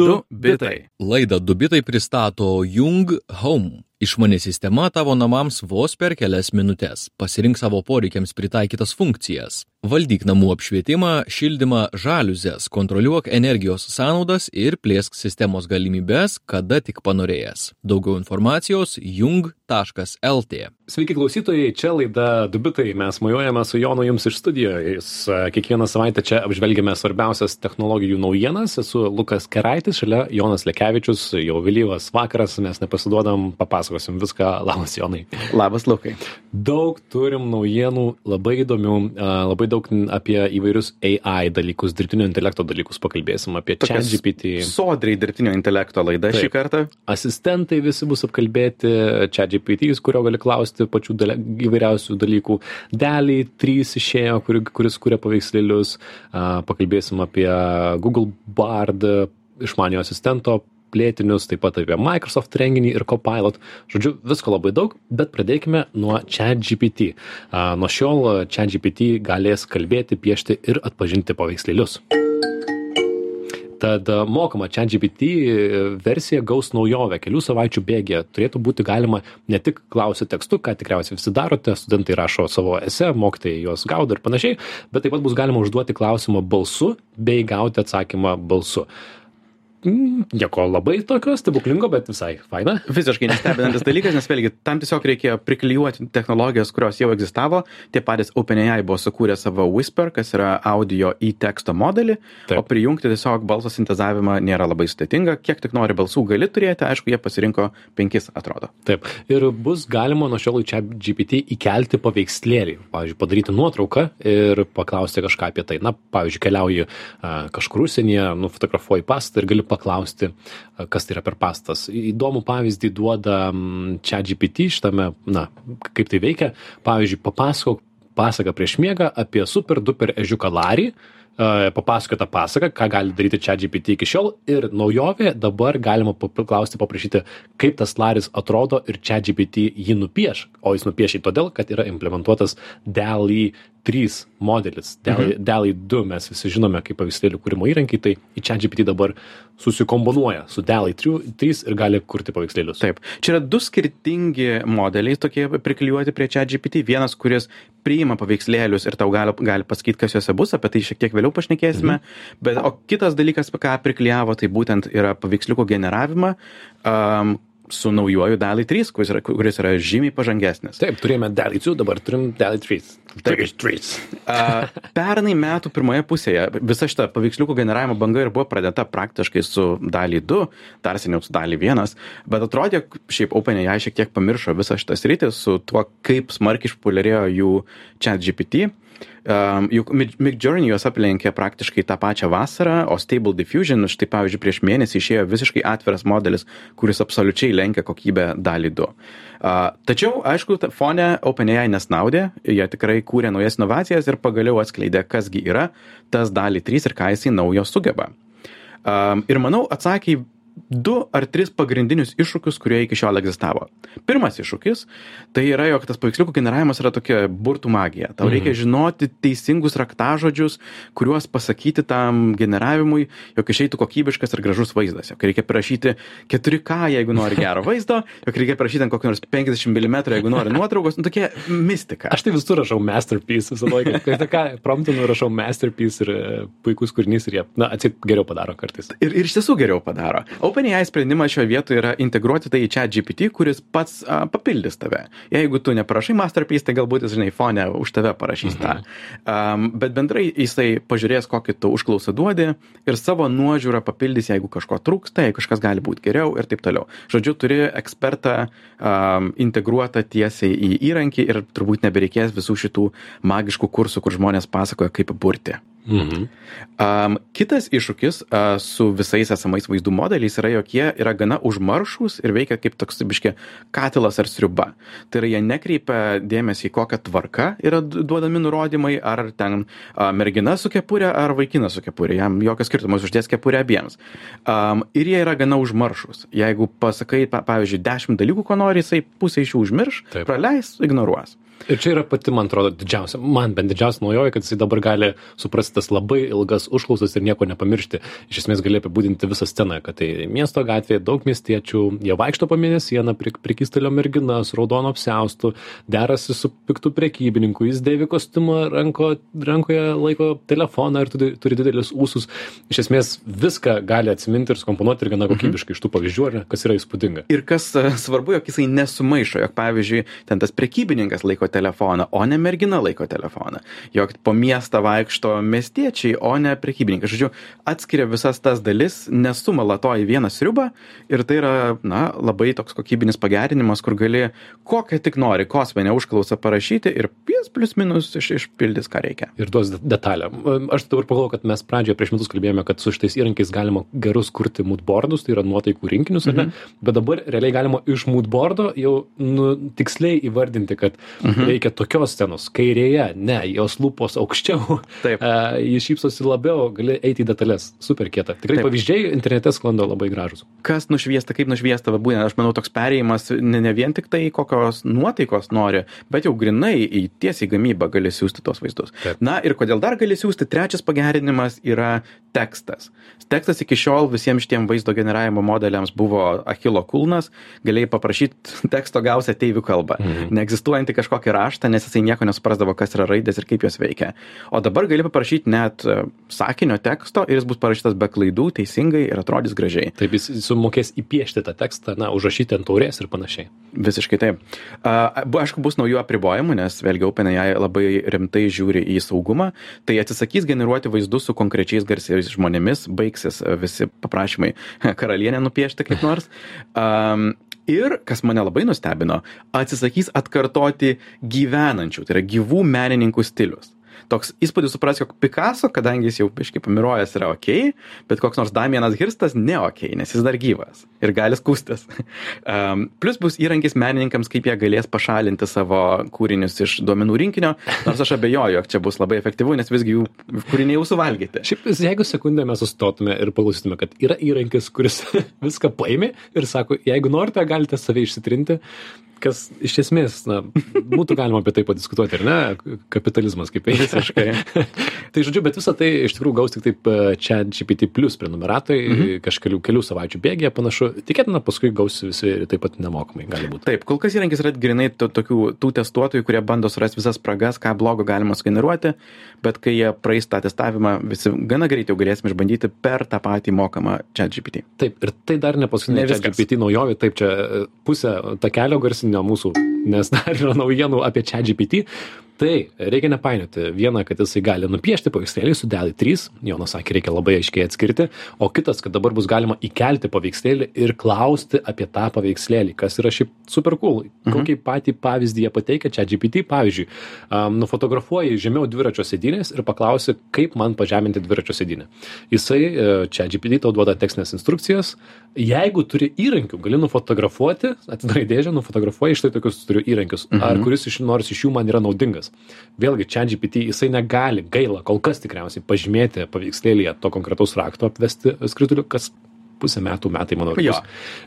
Du bitai. Laidą Dubitai pristato Jung Home. Išmani sistema tavo namams vos per kelias minutės. Pasirink savo poreikiams pritaikytas funkcijas. Valdyk namų apšvietimą, šildymą, žaliuzės, kontroliuok energijos sąnaudas ir plėsk sistemos galimybės, kada tik panorėjęs. Daugiau informacijos jung.lt. Sveiki klausytojai, čia laida Dubitai. Mes mojuojame su Jonu jums iš studijos. Kiekvieną savaitę čia apžvelgiame svarbiausias technologijų naujienas. Esu Lukas Keraitis, šalia Jonas Lekevičius, jau vėlyvas vakaras, mes nepasiduodam, papasakosim viską. Labas Jonai. Labas Lukai. Daug turim naujienų, labai įdomių, labai daug apie įvairius AI dalykus, dirbtinio intelekto dalykus pakalbėsim, apie ChatGPT. Sodriai dirbtinio intelekto laida Taip. šį kartą. Asistentai visi bus apkalbėti, ChatGPT, kurio gali klausti pačių dalė, įvairiausių dalykų. Deliai 3 išėjo, kur, kuris kuria paveikslėlius. Pakalbėsim apie Google Bard išmanio asistento plėtinius, taip pat apie Microsoft renginį ir Copilot. Žodžiu, visko labai daug, bet pradėkime nuo ChatGPT. Nuo šiol ChatGPT galės kalbėti, piešti ir atpažinti paveikslėlius. Tad mokama ChatGPT versija gaus naujovę kelių savaičių bėgėje. Turėtų būti galima ne tik klausyti tekstu, ką tikriausiai visi darote, studentai rašo savo esę, mokytojai juos gaudo ir panašiai, bet taip pat bus galima užduoti klausimą balsu bei gauti atsakymą balsu. Mm, nieko labai tokio stebuklingo, bet visai faina. Visiškai nestebinantis dalykas, nes vėlgi tam tiesiog reikėjo priklijuoti technologijas, kurios jau egzistavo. Tie patys OpenAI buvo sukūrę savo Whisper, kas yra audio į teksto modelį, Taip. o prijungti tiesiog balso sintezavimą nėra labai sudėtinga. Kiek tik nori balsų gali turėti, aišku, jie pasirinko penkis, atrodo. Taip. Ir bus galima nuo šiol į čia GPT įkelti paveikslėlį. Pavyzdžiui, padaryti nuotrauką ir paklausti kažką apie tai. Na, pavyzdžiui, keliauji uh, kažkur užsienyje, nufotografuoji pastą ir gali paklausti, kas tai yra per pastas. Įdomų pavyzdį duoda čia GPT šitame, na, kaip tai veikia. Pavyzdžiui, papasakok pasaką prieš miegą apie super duper ežiuką Larį, papasakota pasaka, ką gali daryti čia GPT iki šiol ir naujovė dabar galima paklausti, paprašyti, kaip tas laris atrodo ir čia GPT jį nupieš, o jis nupiešia todėl, kad yra implementuotas DALI 3 modelis, DALI, mhm. DALI 2 mes visi žinome kaip paveikslėlių kūrimo įrankiai, tai į čia GPT dabar susikomponuoja su DALI 3 ir gali kurti paveikslėlius. Taip, čia yra du skirtingi modeliai tokie priklijuoti prie čia GPT. Vienas, kuris priima paveikslėlius ir tau gali, gali pasakyti, kas juose bus, apie tai šiek tiek vėliau pašnekėsime. Mhm. Bet, o kitas dalykas, ką priklijavo, tai būtent yra paveiksliuko generavimą, um, su naujuoju DALI 3, kuris yra, kuris yra žymiai pažangesnis. Taip, turėjome DALI 2, dabar turim DALI 3. Taip, 3. uh, pernai metų pirmoje pusėje visa šita paveiksliukų generavimo banga ir buvo pradėta praktiškai su DALI 2, dar seniau su DALI 1, bet atrodė, šiaip OpenAI šiek tiek pamiršo visą šitą sritį su tuo, kaip smarkiai išpopuliarėjo jų chat GPT Um, juk Midjourney juos aplenkė praktiškai tą pačią vasarą, o Stable Diffusion, štai pavyzdžiui, prieš mėnesį išėjo visiškai atviras modelis, kuris absoliučiai lenkia kokybę dalį 2. Uh, tačiau, aišku, fone OpenAI nesnaudė, jie tikrai kūrė naujas inovacijas ir pagaliau atskleidė, kasgi yra tas dalį 3 ir ką jisai naujo sugeba. Um, ir manau, atsakė į du ar tris pagrindinius iššūkius, kurie iki šiol egzistavo. Pirmas iššūkis tai yra, jog tas paveiksliukų generavimas yra tokia burtų magija. Tau mhm. reikia žinoti teisingus raktažodžius, kuriuos pasakyti tam generavimui, jog išeitų kokybiškas ir gražus vaizdas. Jog reikia parašyti 4K, jeigu nori gero vaizdo, jog reikia parašyti ant kokio nors 50 mm, jeigu nori nuotraukos. Nu, tokia mistika. Aš tai visur rašau masterpiece visą laiką. Kai ką promptinu, rašau masterpiece ir e, puikus kūrinys ir jie, na, atsik geriau padaro kartais. Ir, ir iš tiesų geriau padaro. OpenAI sprendimas šioje vietoje yra integruoti tai į chat GPT, kuris pats a, papildys tave. Jeigu tu neparašai masterpiece, tai galbūt jis, žinai, fone už tave parašys mhm. tą. Um, bet bendrai jisai pažiūrės, kokį tu užklausą duodi ir savo nuožiūrą papildys, jeigu kažko trūksta, jeigu kažkas gali būti geriau ir taip toliau. Žodžiu, turi ekspertą um, integruotą tiesiai į įrankį ir turbūt nebereikės visų šitų magiškų kursų, kur žmonės pasakoja, kaip burti. Mhm. Um, kitas iššūkis uh, su visais esamais vaizdų modeliais yra, jog jie yra gana užmaršus ir veikia kaip toks, biški, katilas ar sriuba. Tai yra, jie nekreipia dėmesį į kokią tvarką yra duodami nurodymai, ar ten uh, mergina su kepurė, ar vaikinas su kepurė. Jam jokios skirtumas uždės kepurę abiems. Um, ir jie yra gana užmaršus. Jeigu pasakai, pa, pavyzdžiui, dešimt dalykų, ko nori, jisai pusę iš jų užmirš, Taip. praleis, ignoruos. Ir čia yra pati, man atrodo, didžiausia, man bent didžiausia naujoji, kad jisai dabar gali suprasti tas labai ilgas užklausas ir nieko nepamiršti. Iš esmės gali apibūdinti visą sceną, kad tai miesto gatvėje daug miestiečių, jie vaikšto po mėnesieną, prikystelio mergina su raudono apsiaustu, derasi su piktų prekybininku, jis dėvi kostiumą, ranko, rankoje laiko telefoną ir turi, turi didelius ūsus. Iš esmės viską gali atsiminti ir skomponuoti ir gana mhm. kokybiškai iš tų pavyzdžių, ne, kas yra įspūdinga. Ir kas uh, svarbu, jog jisai nesumaišo, jog pavyzdžiui, ten tas prekybininkas laiko telefoną, o ne mergina laiko telefoną. Jog po miestą vaikšto miestiečiai, o ne prekybininkai. Žodžiu, atskiria visas tas dalis, nesumala to į vieną sriubą ir tai yra, na, labai toks kokybinis pagerinimas, kur gali kokią tik nori kosminę užklausą parašyti ir pies plus minus iš, išpildys, ką reikia. Ir duos detalę. Aš dabar pagalvoju, kad mes pradžioje prieš metus kalbėjome, kad su šitais įrankiais galima gerus kurti moodboardus, tai yra nuotaikų rinkinius, mhm. ne? bet dabar realiai galima iš moodboardo jau nu, tiksliai įvardinti, kad mhm. Reikia tokios scenos. Kairėje, ne, jos lūpos aukščiau, Taip. Uh, jis šypsosi labiau, gali eiti į detalės. Super kieta. Tikrai Taip. pavyzdžiai internete sklando labai gražus. Kas nušviesta, kaip nušviesta, būtent, aš manau, toks perėjimas ne, ne vien tik tai kokios nuotaikos nori, bet jau grinai į tiesiai gamybą gali siūsti tos vaizdus. Taip. Na ir kodėl dar gali siūsti, trečias pagerinimas yra tekstas. Tekstas iki šiol visiems šitiem vaizdo generavimo modeliams buvo Achilo kulnas, galėjai paprašyti teksto gausi ateivių kalbą, mhm. neegzistuojantį kažkokį raštą, nes jisai nieko nesuprasdavo, kas yra raidės ir kaip jos veikia. O dabar gali paprašyti net e, sakinio teksto ir jis bus parašytas be klaidų, teisingai ir atrodys gražiai. Taip, jis sumokės įpiešti tą tekstą, na, užrašyti ant taurės ir panašiai. Visiškai taip. Aišku, bus naujų apribojimų, nes vėlgi OpenAI labai rimtai žiūri į saugumą, tai atsisakys generuoti vaizdus su konkrečiais garsiais žmonėmis, baigsis visi paprašymai karalienę nupiešti kaip nors. Um, ir, kas mane labai nustebino, atsisakys atkartoti gyvenančių, tai yra gyvų menininkų stilius toks įspūdis supras, jog Picasso, kadangi jis jau biškai pamirojęs yra ok, bet koks nors Damienas Hirstas ne ok, nes jis dar gyvas ir gali skūstis. Um, plus bus įrankis menininkams, kaip jie galės pašalinti savo kūrinius iš duomenų rinkinio, nors aš abejoju, jog čia bus labai efektyvu, nes visgi jų kūriniai jau suvalgyti. Šiaip, jeigu sekundę mes sustotume ir paklausytume, kad yra įrankis, kuris viską paėmė ir sako, jeigu norite, galite save išsitrinti, kas iš esmės, na, būtų galima apie tai padiskutuoti, ar ne? Kapitalizmas kaip visiškai. tai žodžiu, bet visą tai iš tikrųjų gaus tik taip čia GPT plus prenumeratai mhm. kažkelių kelių savaičių bėgėje panašu. Tikėtina, paskui gaus visi taip pat nemokamai, gali būti. Taip, kol kas įrankis yra grinai to, tokių tų testuotojų, kurie bando surasti visas spragas, ką blogo galima sugeneruoti, bet kai jie praeis tą testavimą, visi gana greitai jau galėsime išbandyti per tą patį mokamą čia GPT. Taip, ir tai dar ne paskutinė ne GPT naujovė, taip čia pusė takelio garsinė ne mūsų, nes dar yra naujienų apie ChatGPT, tai reikia nepainioti. Vieną kad jisai gali nupiešti paveikslėlį su dali trys. Jonas sakė reikia labai aiškiai atskirti. O kitas kad dabar bus galima įkelti paveikslėlį ir klausti apie tą paveikslėlį kas yra šiaip super cool. Mhm. kokį patį pavyzdį jie pateikia chatgpt pavyzdžiui um, nufotografuoji žemiau dviračio sėdynės ir paklausi kaip man pažeminti dviračio sėdynę. Jisai uh, chatgpt tau duoda tekstines instrukcijas. Jeigu turi įrankių gali nufotografuoti atidarai dėžę nufotografuoji štai tokius turiu įrankius. Mhm. ar kuris iš nors iš jų man yra naudingas vėlgi ChatGPT jisai negali gaila kol kas tikriausiai pažymėti paveikslėlyje to konkretaus rakto apvesti skrituliu kas pusę metų, metai, manau. Jo.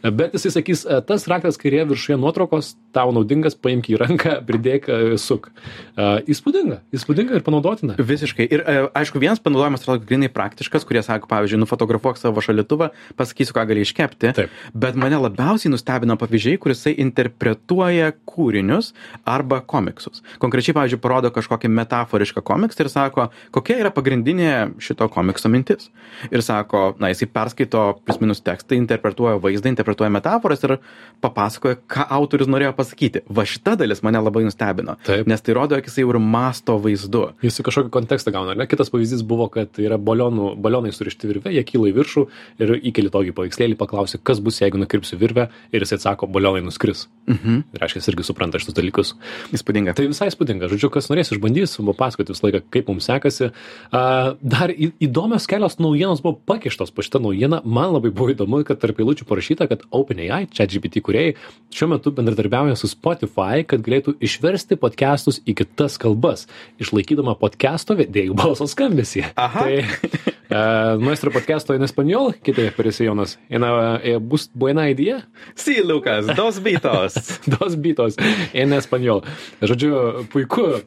Bet jisai sakys, e, tas raktas kairėje viršuje nuotraukos tau naudingas, paimk į ranką, pridėk, e, suk. Uh, įspūdinga, įspūdinga ir panaudotina. Visiškai. Ir aišku, vienas panaudojimas atrodo grinai praktiškas, kurie sako, pavyzdžiui, nufotografuok savo šalituvą, pasakysiu, ką gali iškepti. Taip. Bet mane labiausiai nustebino pavyzdžiai, kuris interpretuoja kūrinius arba komiksus. Konkrečiai, pavyzdžiui, parodo kažkokį metaforišką komiksą ir sako, kokia yra pagrindinė šito komikso mintis. Ir sako, na, jisai perskaito plius minus tekstą, interpretuoja vaizdą, interpretuoja metaforas ir papasakoja, ką autorius norėjo pasakyti. Va šita dalis mane labai nustebino. Taip. Nes tai rodo, jog jisai jau ir masto vaizdu. Jis kažkokį kontekstą gauna. Ne? Kitas pavyzdys buvo, kad yra balionų, balionai surišti virvė, jie kyla į viršų ir įkeli tokį paveikslėlį, paklausi, kas bus, jeigu nukirpsiu virvę ir jis atsako, balionai nuskris. Mhm. Ir reiškia, jis irgi supranta šitus dalykus. Įspūdinga. Tai visai įspūdinga. Žodžiu, kas norės išbandys, papasakoti visą laiką, kaip mums sekasi. Dar įdomios kelios naujienos buvo pakištos po šitą naujieną. Man labai buvo įdomu, kad tarp eilučių parašyta, kad OpenAI, ChatGPT kuriejai, šiuo metu bendradarbiauja su Spotify, kad galėtų išversti podcastus į kitas kalbas, išlaikydama podcasto vedėjų balso skambesį. Aha. Tai Uh, nuestro podcasto en español, ¿qué te parece, Jonas? En, uh, bus, buena idea? Sí, Lukas, dos bitos. Dos bitos en español. Žodžiu, puiku.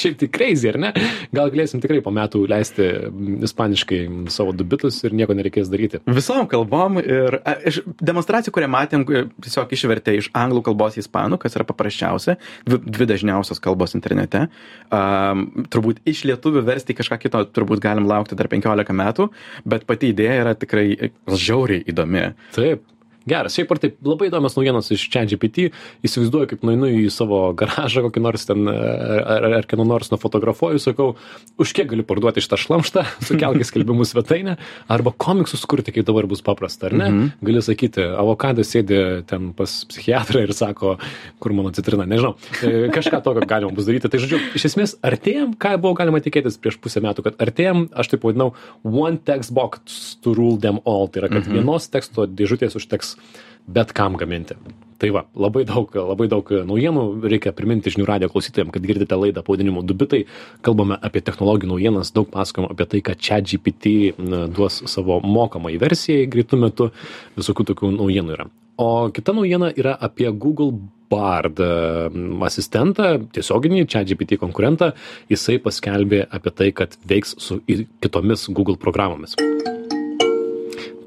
Šiaip tai crazy, ar ne? Gal galėsim tikrai po metų leisti ispaniškai savo du bitus ir nieko nereikės daryti. Visom kalbom ir a, iš demonstracijų, kurią matėm, tiesiog išvertė iš anglų kalbos į ispanų, kas yra paprasčiausia, dvi, dvi dažniausios kalbos internete. Um, turbūt iš lietuvių versti kažką kito turbūt galim laukti dar 15 metų, bet pati idėja yra tikrai žiauriai įdomi. Taip. Geras, šiaip ar taip, labai įdomios naujienos iš ChatGPT. Įsivaizduoju, kaip nueinu į savo garažą, kokį nors ten, ar, ar kieno nors nufotografuoju, sakau, už kiek galiu parduoti šitą šlamštą, sukelkis skelbimų svetainę, arba komiksus kurti, kaip dabar bus paprasta, ar ne? Mm -hmm. Gali sakyti, avokadas sėdi ten pas psichiatrą ir sako, kur mano citrina, nežinau. E, Kažką tokio galima bus daryti. Tai žodžiu, iš esmės, artėjom, ką buvo galima tikėtis prieš pusę metų, kad artėjom, aš taip vadinau, one text box to rule them all. Tai yra, kad mm -hmm. vienos teksto dėžutės užteks bet kam gaminti. Tai va, labai daug, labai daug naujienų. Reikia priminti žinių radio klausytojams, kad girdite laidą pavadinimu Dubitai. Kalbame apie technologijų naujienas, daug pasakojame apie tai, kad čia GPT duos savo mokamą versiją greitų metų. Visokių tokių naujienų yra. O kita naujiena yra apie Google Bard asistentą, tiesioginį čia GPT konkurentą. Jisai paskelbė apie tai, kad veiks su kitomis Google programomis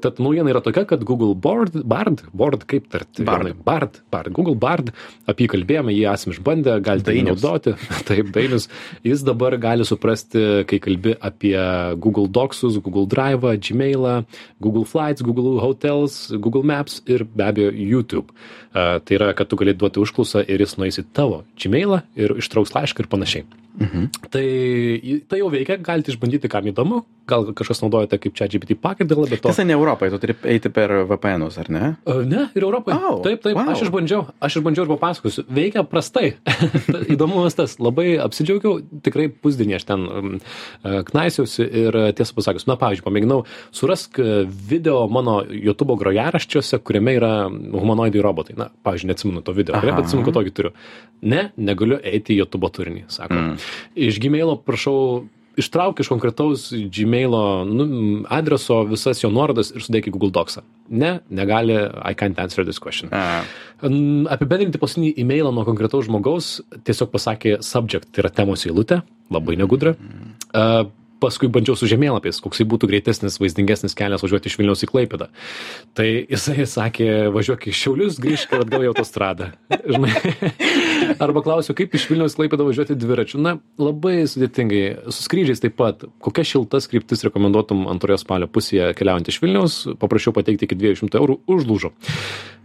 tad naujiena yra tokia, kad Google Bard, Bard, Bard kaip tarti? Bard. Bard, Bard, Google Bard, apie jį kalbėjome, jį esame išbandę, galite jį naudoti. Taip, Dainius. Jis dabar gali suprasti, kai kalbi apie Google Docsus, Google Drive, Gmailą, Google Flights, Google Hotels, Google Maps ir be abejo YouTube. Uh, tai yra, kad tu gali duoti užklausą ir jis nueis į tavo Gmailą ir ištrauks laišką ir panašiai. Mhm. Tai, tai jau veikia, galite išbandyti, kam įdomu. Gal kažkas naudojate kaip čia GPT pakaitalą, bet to. Tiesa, ne Europoje, tu turi eiti per VPN'us, ar ne? Uh, Ne, ir Europoje. Au, taip, taip, vau. aš išbandžiau, aš išbandžiau ir papasakosiu. Veikia prastai. Įdomumas tas, labai apsidžiaugiau, tikrai pusdienį aš ten uh, knaisiausi ir uh, tiesą pasakius, na, pavyzdžiui, pamėginau, surask video mano YouTube grojaraščiuose, kuriame yra humanoidai robotai. Na, pavyzdžiui, neatsimenu to video, Aha. bet atsimenu, kad tokį turiu. Ne, negaliu eiti į YouTube turinį, sako. Mm. Iš Gmailo prašau ištrauk iš konkretaus Gmailo nu, adreso visas jo nuorodas ir sudėk į Google Docsą. Ne, negali, I can't answer this question. N- Apibendrinti paskutinį e-mailą nuo konkretaus žmogaus tiesiog pasakė subject, tai yra temos eilutė, labai negudra. Uh, paskui bandžiau su žemėlapiais, koksai būtų greitesnis, vaizdingesnis kelias važiuoti iš Vilniaus į Klaipėdą. Tai jisai sakė, važiuok į Šiaulius, grįžk ir atgal į autostradą. Žinai, arba klausiu, kaip iš Vilniaus į Klaipėdą važiuoti dviračiu. Na, labai sudėtingai. Su skrydžiais taip pat. Kokia šiltas kryptis rekomenduotum antroje spalio pusėje keliaujant iš Vilniaus, paprašiau pateikti iki 200 eurų, užlūžo.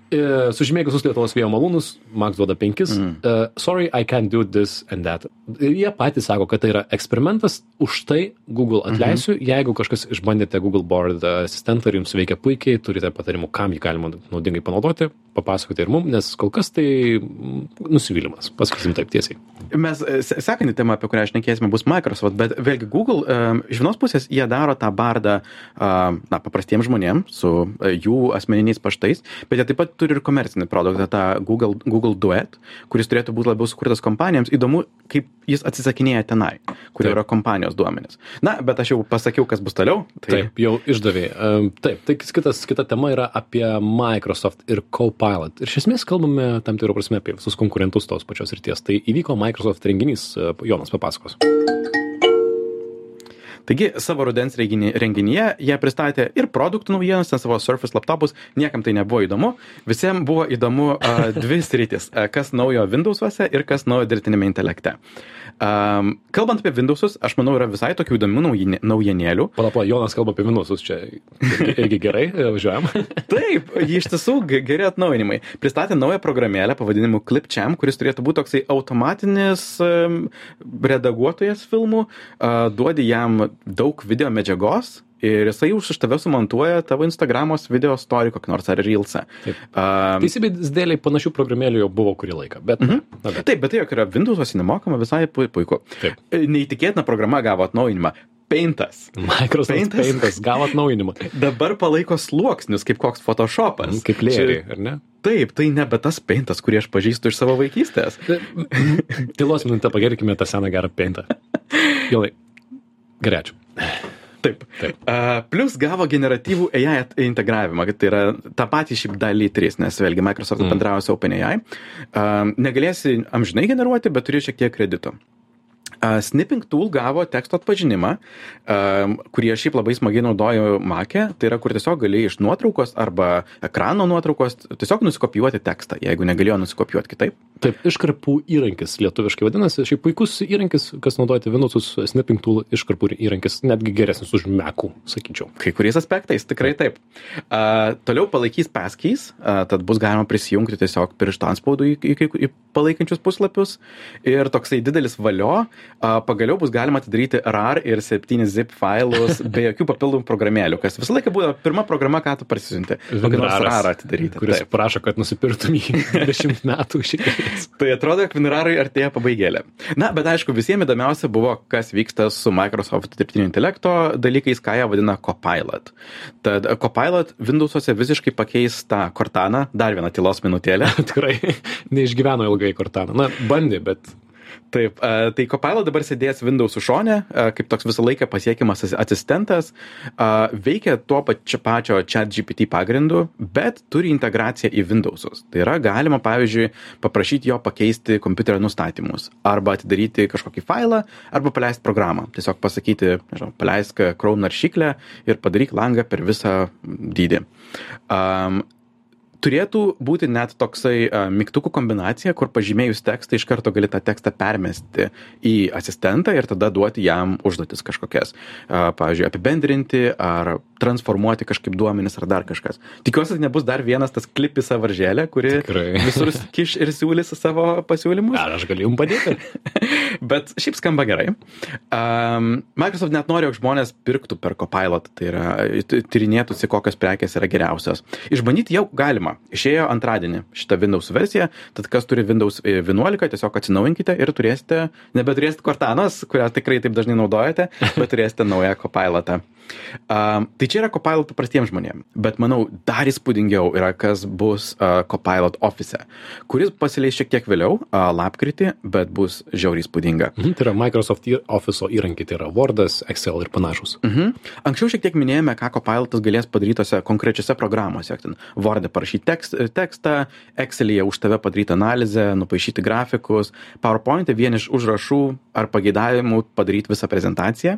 E, Sužymėk visus Lietuvos vėjo malūnus, Max duoda 5. Mm. Uh, sorry, I can't do this and that. Ir jie patys sako, kad tai yra eksperimentas, už tai Google atleisiu, mm -hmm. jeigu kažkas išbandėte Google Board asistentą ir jums veikia puikiai, turite patarimų, kam jį galima naudingai panaudoti, papasakoti ir mum, nes kol kas tai mm, nusivylimas, pasakysim taip tiesiai. Mes e, se- sekanti tema, apie kurią šnekėsime, bus Microsoft, bet vėlgi Google, um, iš vienos pusės jie daro tą bardą, um, na, paprastiems žmonėms su jų asmeniniais paštais, bet jie taip pat turi ir komercinį produktą, tą Google, Google Duet, kuris turėtų būti labiau sukurtas kompanijoms. Įdomu, kaip jis atsisakinėja tenai, kur Taip. yra kompanijos duomenys. Na, bet aš jau pasakiau, kas bus toliau. Tai Taip, jau išdavė. Ehm, Taip, tai kitas, kita tema yra apie Microsoft ir Copilot. Ir iš esmės kalbame tam tikrą prasme apie visus konkurentus tos pačios ryties. Tai įvyko Microsoft renginys, e, Jonas papasakos. Taigi savo rudens renginyje jie pristatė ir produktų naujienas, ten savo Surface laptopus, niekam tai nebuvo įdomu, visiems buvo įdomu uh, dvi sritis, uh, kas naujo Windowsuose ir kas naujo dirbtinėme intelekte. Um, kalbant apie Windowsus, aš manau, yra visai tokių įdomių naujienė- naujienėlių. Pala, Jonas kalba apie minusus čia. Irgi, irgi gerai, e, važiuojam. Taip, iš tiesų ge- geri atnaujinimai. Pristatė naują programėlę pavadinimu Clipchamp, kuris turėtų būti toksai automatinis um, redaguotojas filmų, uh, duodi jam daug video medžiagos. Ir jisai už tave sumontuoja tavo Instagramos video story kokį nors ar reelsą. Um, Teisybės dėliai panašių programėlių jau buvo kurį laiką, bet... Mhm. Na, bet. Taip, bet tai, jog yra Windows'uose nemokama, visai pu- puiku. Taip. E, Neįtikėtina programa gavo atnaujinimą. Paintas. Microsoft Paintas. Paintas gavo atnaujinimą. Dabar palaiko sluoksnius, kaip koks Photoshopas. Kaip lėriai, ar ne? Taip, tai nebe tas Paintas, kurį aš pažįstu iš savo vaikystės. Tylos minutę pagerkime tą seną gerą Paintą. Jonai, gerai, ačiū. Taip. Taip. Uh, plus gavo generatyvų AI integravimą, kad tai yra tą patį šiaip dalį 3, nes vėlgi Microsoft mm. bendravo su OpenAI. Uh, negalėsi amžinai generuoti, bet turi šiek tiek kredito. Uh, snipping tool gavo teksto atpažinimą, uh, kurį aš šiaip labai smagiai naudoju Mac'e. Tai yra, kur tiesiog gali iš nuotraukos arba ekrano nuotraukos tiesiog nusikopijuoti tekstą, jeigu negalėjo nusikopijuoti kitaip. Taip, iškarpų įrankis lietuviškai vadinasi. Šiaip puikus įrankis, kas naudojate Windowsus, snipping tool iškarpų įrankis, netgi geresnis už Mac'ų, sakyčiau. Kai kuriais aspektais, tikrai taip. Uh, toliau palaikys passkeys, uh, tad bus galima prisijungti tiesiog piršto anspaudų į, į, į palaikančius puslapius. Ir toksai didelis valio pagaliau bus galima atidaryti RAR ir 7 zip failus be jokių papildomų programėlių, kas visą laiką buvo pirma programa, ką tu parsisinti. Kokį nors RAR atidaryti. Kuris taip. prašo, kad nusipirktum jį 20 metų šiandien. tai atrodo, kad WinRARui artėja pabaigėlė. Na, bet aišku, visiems įdomiausia buvo, kas vyksta su Microsoft dirbtinio intelekto dalykais, ką jie vadina Copilot. Tad Copilot Windows'uose visiškai pakeis tą Cortaną, dar vieną tylos minutėlę. Tikrai neišgyveno ilgai Cortaną. Na, bandė, bet Taip, tai Copilot dabar sėdės Windows šone, kaip toks visą laiką pasiekiamas asistentas, veikia tuo pačiu pačio chat GPT pagrindu, bet turi integraciją į Windowsus. Tai yra galima, pavyzdžiui, paprašyti jo pakeisti kompiuterio nustatymus, arba atidaryti kažkokį failą, arba paleisti programą. Tiesiog pasakyti, nežinau, paleisk Chrome naršyklę ir padaryk langą per visą dydį. Um, turėtų būti net toksai mygtukų kombinacija, kur pažymėjus tekstą iš karto gali tą tekstą permesti į asistentą ir tada duoti jam užduotis kažkokias. Pavyzdžiui, apibendrinti ar transformuoti kažkaip duomenis ar dar kažkas. Tikiuosi, kad nebus dar vienas tas klipis savaržėlė, kuri Tikrai. visur kiš ir siūlys savo pasiūlymus. Ar aš galiu jums padėti? Bet šiaip skamba gerai. Um, Microsoft net nori, jog žmonės pirktų per Copilot, tai yra tyrinėtųsi, kokios prekės yra geriausios. Išbandyti jau galima. Išėjo antradienį šitą Windows versiją, tad kas turi Windows 11, tiesiog atsinaujinkite ir turėsite, nebeturėsite Cortanos, kurią tikrai taip dažnai naudojate, bet turėsite naują Copilotą. Um, tai čia yra Copilot paprastiems žmonėms, bet manau dar įspūdingiau yra, kas bus uh, Copilot office, kuris pasileis šiek tiek vėliau, uh, lapkritį, bet bus žiauriai įspūdinga. Mhm, tai yra Microsoft Office įrankiai, tai yra Wordas, Excel ir panašus. Mhm. Anksčiau šiek tiek minėjome, ką Copilotas galės padaryti tose konkrečiose programuose. Word'e parašyti tekst, tekstą, Excel'e už tave padaryti analizę, nupaišyti grafikus, PowerPoint'e vien iš užrašų ar pageidavimų padaryti visą prezentaciją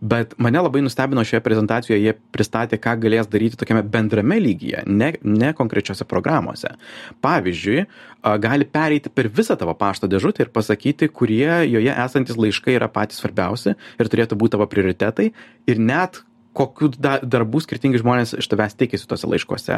bet mane labai nustebino šioje prezentacijoje jie pristatė ką galės daryti tokiame bendrame lygyje ne ne konkrečiose programose pavyzdžiui gali pereiti per visą tavo pašto dėžutę ir pasakyti kurie joje esantys laiškai yra patys svarbiausi ir turėtų būt tavo prioritetai ir net kokių da darbų skirtingi žmonės iš tavęs tikisi tuose laiškuose.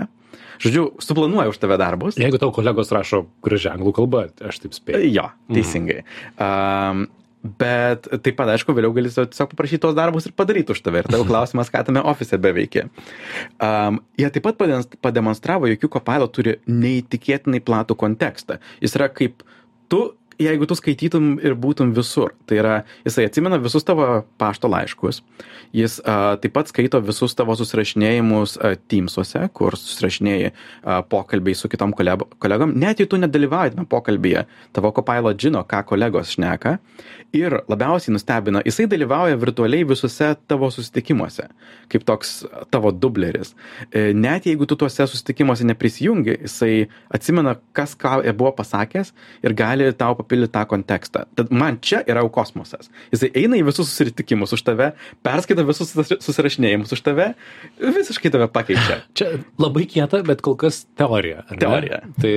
Žodžiu, suplanuoja už tave darbus. Jeigu tau kolegos rašo gražią anglų kalbą, aš taip spėju. Jo, teisingai. Mhm. Um, bet taip pat aišku vėliau gali tiesiog paprašyt tuos darbus ir padaryt už tave. Ir tavo klausimas ką tame ofise beveiki um, jie taip pat pademonstravo jog jų copilot turi neįtikėtinai platų kontekstą. Jis yra kaip tu jeigu tu skaitytum ir būtum visur tai yra jisai atsimena visus tavo pašto laiškus jis a, taip pat skaito visus tavo susirašinėjimus a, Teamsuose, kur susirašinėjai a, pokalbiai su kitom kolego, kolegom, net jei tu nedalyvauji tame pokalbėje, tavo copilot žino, ką kolegos šneka ir labiausiai nustebina, jisai dalyvauja virtualiai visuose tavo susitikimuose, kaip toks tavo dubleris. E, net jeigu tu tuose susitikimuose neprisijungi, jisai atsimena, kas ką buvo pasakęs ir gali tau papildyti tą kontekstą. Tad man čia yra kosmosas. Jisai eina į visus susitikimus už tave, perskaito visus susirašinėjimus už tave, visiškai tave pakeičia. Čia labai kieta, bet kol kas teorija. Teorija. Tai,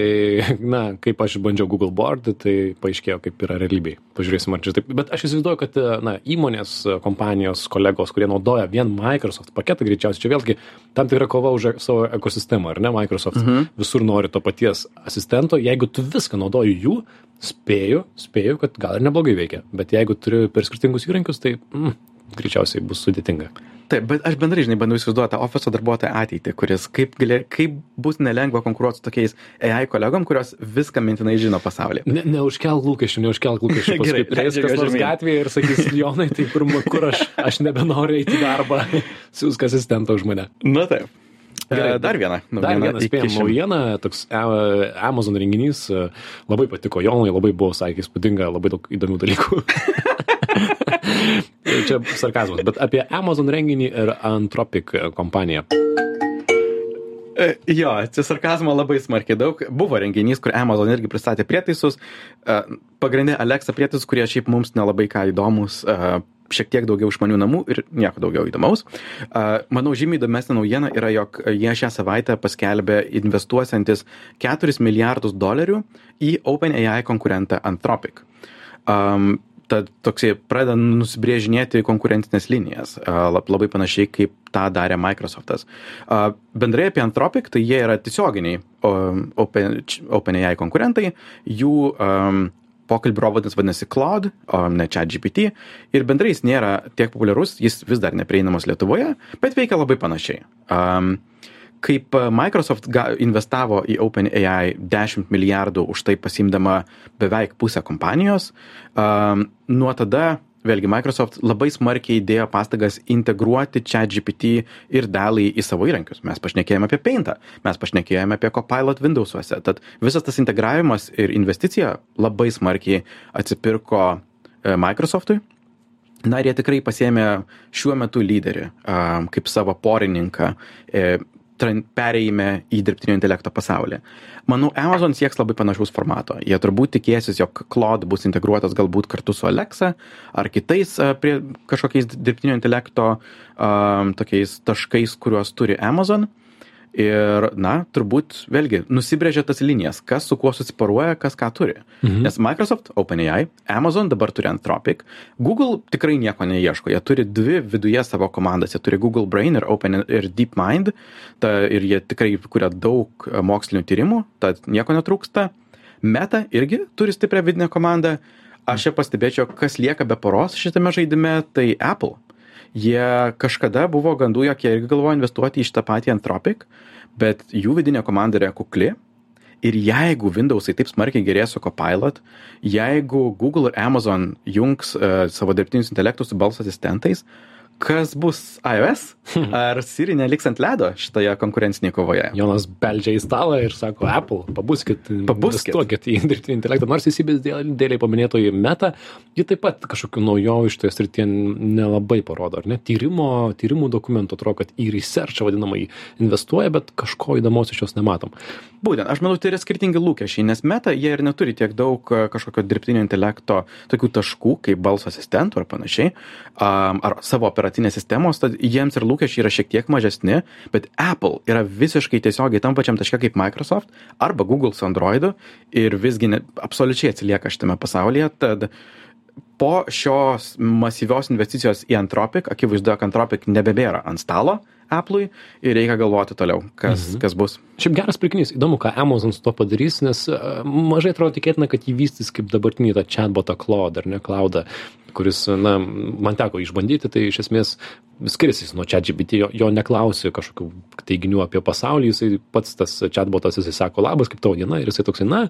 na, kaip aš bandžiau Google Board, tai paaiškėjo, kaip yra realybėje. Pažiūrėsim, ar čia taip. Bet aš įsivaizduoju, kad, na, įmonės, kompanijos, kolegos, kurie naudoja vien Microsoft paketą, greičiausiai čia vėlgi tam tikra kova už savo ekosistemą, ar ne? Microsoft mhm. visur nori to paties asistento. Jeigu tu viską naudoji jų, spėju spėju kad gal ir neblogai veikia. Bet jeigu turi per skirtingus įrankius tai mm, greičiausiai bus sudėtinga. Taip bet aš bendrai žinai bandau įsivaizduot tą ofiso darbuotojo ateitį kuris kaip gali kaip bus nelengva konkuruot su tokiais ai kolegom kurios viską mintinai žino pasaulyje. Ne neužkelk lūkesčių neužkelk lūkesčių paskui prieis kas nors gatvėje ir sakys jonai tai kur kur aš aš nebenoriu eiti į darbą. Siųsk asistentą už mane. Na taip Gerai, dar viena. Dar viena spėjama naujiena, toks e, Amazon renginys, e, labai patiko Jonui, labai buvo, sakė, įspūdinga, labai daug įdomių dalykų. Čia sarkazmas, bet apie Amazon renginį ir Anthropic kompaniją. E, Jo, čia sarkazmo labai smarkiai daug. Buvo renginys, kur Amazon irgi pristatė prietaisus. Pagrindė Alexa prietaisus, kurie šiaip mums nelabai ką įdomus. Šiek tiek daugiau išmanių namų ir nieko daugiau įdomaus. Manau, žymiai įdomesnė naujiena yra, jog jie šią savaitę paskelbė investuosiantis 4 milijardus dolerių į OpenAI konkurentą Anthropic. Um, tad toksai pradeda nusibrėžinėti konkurencinės linijas, labai panašiai kaip tą darė Microsoftas. Bendrai apie Anthropic, tai jie yra tiesioginiai o, Open, OpenAI konkurentai, jų um, pokalbių robotas vadinasi Cloud, o ne ChatGPT, ir bendrai jis nėra tiek populiarus, jis vis dar neprieinamas Lietuvoje, bet veikia labai panašiai. Um, kaip Microsoft investavo į OpenAI 10 milijardų už tai pasimdama beveik pusę kompanijos, um, nuo tada vėlgi Microsoft labai smarkiai įdėjo pastangas integruoti ChatGPT ir dalį į savo įrankius. Mes pašnekėjome apie Paintą, mes pašnekėjome apie Copilot Windowsuose. Tad visas tas integravimas ir investicija labai smarkiai atsipirko e, Microsoftui. Na ir jie tikrai pasėmė šiuo metu lyderį kaip savo porininką e, perėjime į dirbtinio intelekto pasaulį. Manau, Amazon sieks labai panašaus formato. Jie turbūt tikėsis, jog Claude bus integruotas galbūt kartu su Alexa ar kitais prie kažkokiais dirbtinio intelekto a, tokiais taškais, kuriuos turi Amazon. Ir, na, turbūt vėlgi nusibrėžia tas linijas, kas su kuo susiparuoja, kas ką turi. Mhm. Nes Microsoft, OpenAI, Amazon dabar turi Anthropic, Google tikrai nieko neieško. Jie turi dvi viduje savo komandas. Jie turi Google Brain ir, Open, ir DeepMind. Ta, ir jie tikrai kuria daug e, mokslinių tyrimų, tad nieko netrūksta. Meta irgi turi stiprią vidinę komandą. Aš čia pastebėčiau, kas lieka be poros šitame žaidime, tai Apple jie kažkada buvo gandų, jog jie irgi galvoja investuoti į šitą patį Anthropic, bet jų vidinė komanda yra kukli. Ir jeigu Windowsai taip smarkiai gerės su Copilot, jeigu Google ir Amazon jungs uh, savo dirbtinius intelektus su balso asistentais, kas bus iOS? Ar Siri neliks ant ledo šitoje konkurencinėje kovoje? Jonas beldžia į stalą ir sako, Apple, pabuskit, Pabuskit. į dirbtinį intelektą. Nors įsibės dėliai paminėtoji meta, ji taip pat kažkokių naujovių šitoje srityje nelabai parodo, ar ne? Tyrimo, tyrimų dokumentų atrodo, kad į researchą vadinamai investuoja, bet kažko įdomaus iš jos nematom. Būtent, aš manau, tai yra skirtingi lūkesčiai, nes meta jie ir neturi tiek daug e, kažkokio dirbtinio intelekto tokių taškų kaip balso asistentų ar panašiai, ar savo operacinės sistemos, tad jiems ir lūkesčiai yra šiek tiek mažesni, bet Apple yra visiškai tiesiogiai tam pačiam taške kaip Microsoft arba Google su Androidu ir visgi ne, absoliučiai atsilieka šitame pasaulyje, tad po šios masyvios investicijos į Anthropic, akivaizdu, kad Anthropic nebebėra ant stalo Apple'ui ir reikia galvoti toliau, kas, mhm. kas bus. Šiaip geras pirkinys, įdomu, ką Amazon su to padarys, nes e, mažai atrodo tikėtina, kad jį vystys kaip dabartinį tą chatbotą Cloud ar ne Cloudą, kuris, na, man teko išbandyti, tai iš esmės skiriasi jis nuo ChatGPT, jo, jo neklausi kažkokių teiginių apie pasaulį, jisai pats tas chatbotas, jisai sako labas, kaip tavo diena, ir jisai toksai, na,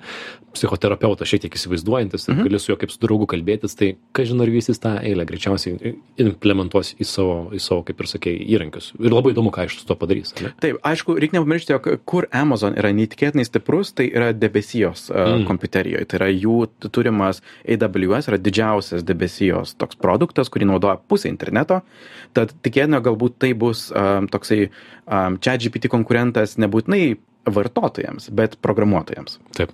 psichoterapeutas šiek tiek įsivaizduojantis, mhm. gali su juo kaip su draugu kalbėtis, tai kažin ar vystys tą eilę, greičiausiai implementuos į savo, į savo, kaip ir sakė, įrankius. Ir labai įdomu, ką iš to padarys. Ne? Taip, aišku, reikia nepamiršti, jog kur Amazon yra neįtikėtinai stiprus, tai yra debesijos uh, mm. kompiuterijoje. Tai yra jų turimas AWS, yra didžiausias debesijos toks produktas, kurį naudoja pusė interneto. Tad tikėtina, galbūt tai bus um, toksai um, čia GPT konkurentas nebūtinai vartotojams, bet programuotojams. Taip.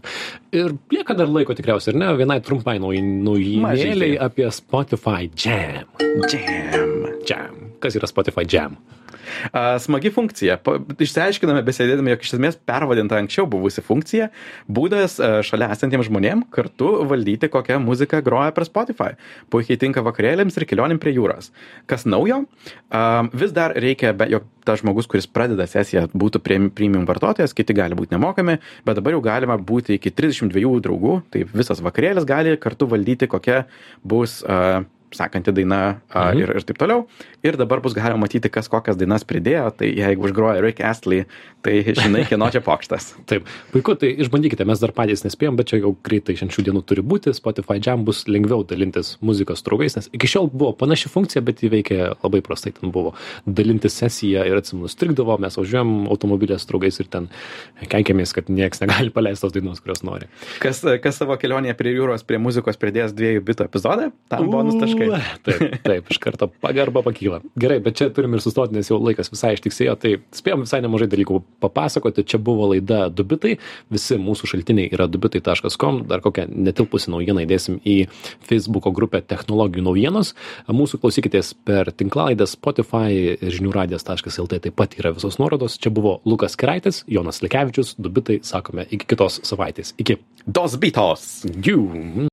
Ir lieka dar laiko tikriausiai, ar ne, vienai trumpai naujieną Mažytei. apie Spotify Jam. Jam. Jam. Kas yra Spotify Jam? A, Smagi funkcija. Pa- Išsiaiškiname besėdėdami, jog iš esmės pervadinta anksčiau buvusi funkcija, būdas šalia esantiems žmonėm kartu valdyti, kokią muziką groja per Spotify. Puikiai tinka vakarėlėms ir kelionėm prie jūros. Kas naujo? A, Vis dar reikia, be- jog tas žmogus, kuris pradeda sesiją, būtų prem- premium vartotojas, kiti gali būti nemokami, bet dabar jau galima būti iki 32 draugų, tai visas vakarėlis gali kartu valdyti, kokia bus a, sekanti daina a, Mhm. ir, ir taip toliau. Ir dabar bus galima matyti, kas kokias dainas pridėjo. Tai jeigu užgroja Rick Astley, tai žinai, kieno čia pokštas. Taip, puiku, tai išbandykite, mes dar patys nespėjom, bet čia jau greitai šiandien dienų turi būti, Spotify Jam bus lengviau dalintis muzikos draugais, nes iki šiol buvo panaši funkcija, bet ji veikia labai prastai, ten buvo dalinti sesiją ir atsimenu, strikdavo, mes važiuojam automobilės draugais ir ten kenkėmės, kad niekas negali paleisti tos dainos, kurios nori. Kas, kas savo kelionėje prie jūros, prie muzikos pridės dviejų bitų epizodą, tam bonus taškai. Okay. Taip, taip, iš karto pagarba pakyla. Gerai, bet čia turim ir sustoti, nes jau laikas visai ištiksėjo, tai spėjom visai nemažai dalykų papasakoti. Čia buvo laida Dubitai, visi mūsų šaltiniai yra dubitai.com, dar kokią netilpusi naujieną įdėsim į Facebook grupę technologijų naujienos. Mūsų klausykitės per tinklalaidę Spotify, žinių radijas.lt taip pat yra visos nuorodos. Čia buvo Lukas Kiraitis, Jonas Likevičius, Dubitai, sakome, iki kitos savaitės. Iki. Dos bitos. Jų.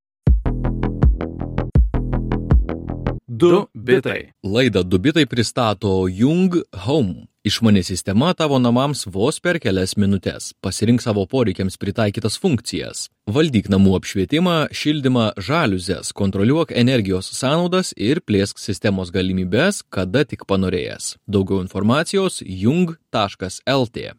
Du bitai. Laidą Dubitai pristato Jung Home. Išmani sistema tavo namams vos per kelias minutės. Pasirink savo poreikiams pritaikytas funkcijas. Valdyk namų apšvietimą, šildymą, žaliuzės, kontroliuok energijos sąnaudas ir plėsk sistemos galimybės, kada tik panorėjęs. Daugiau informacijos jung.lt.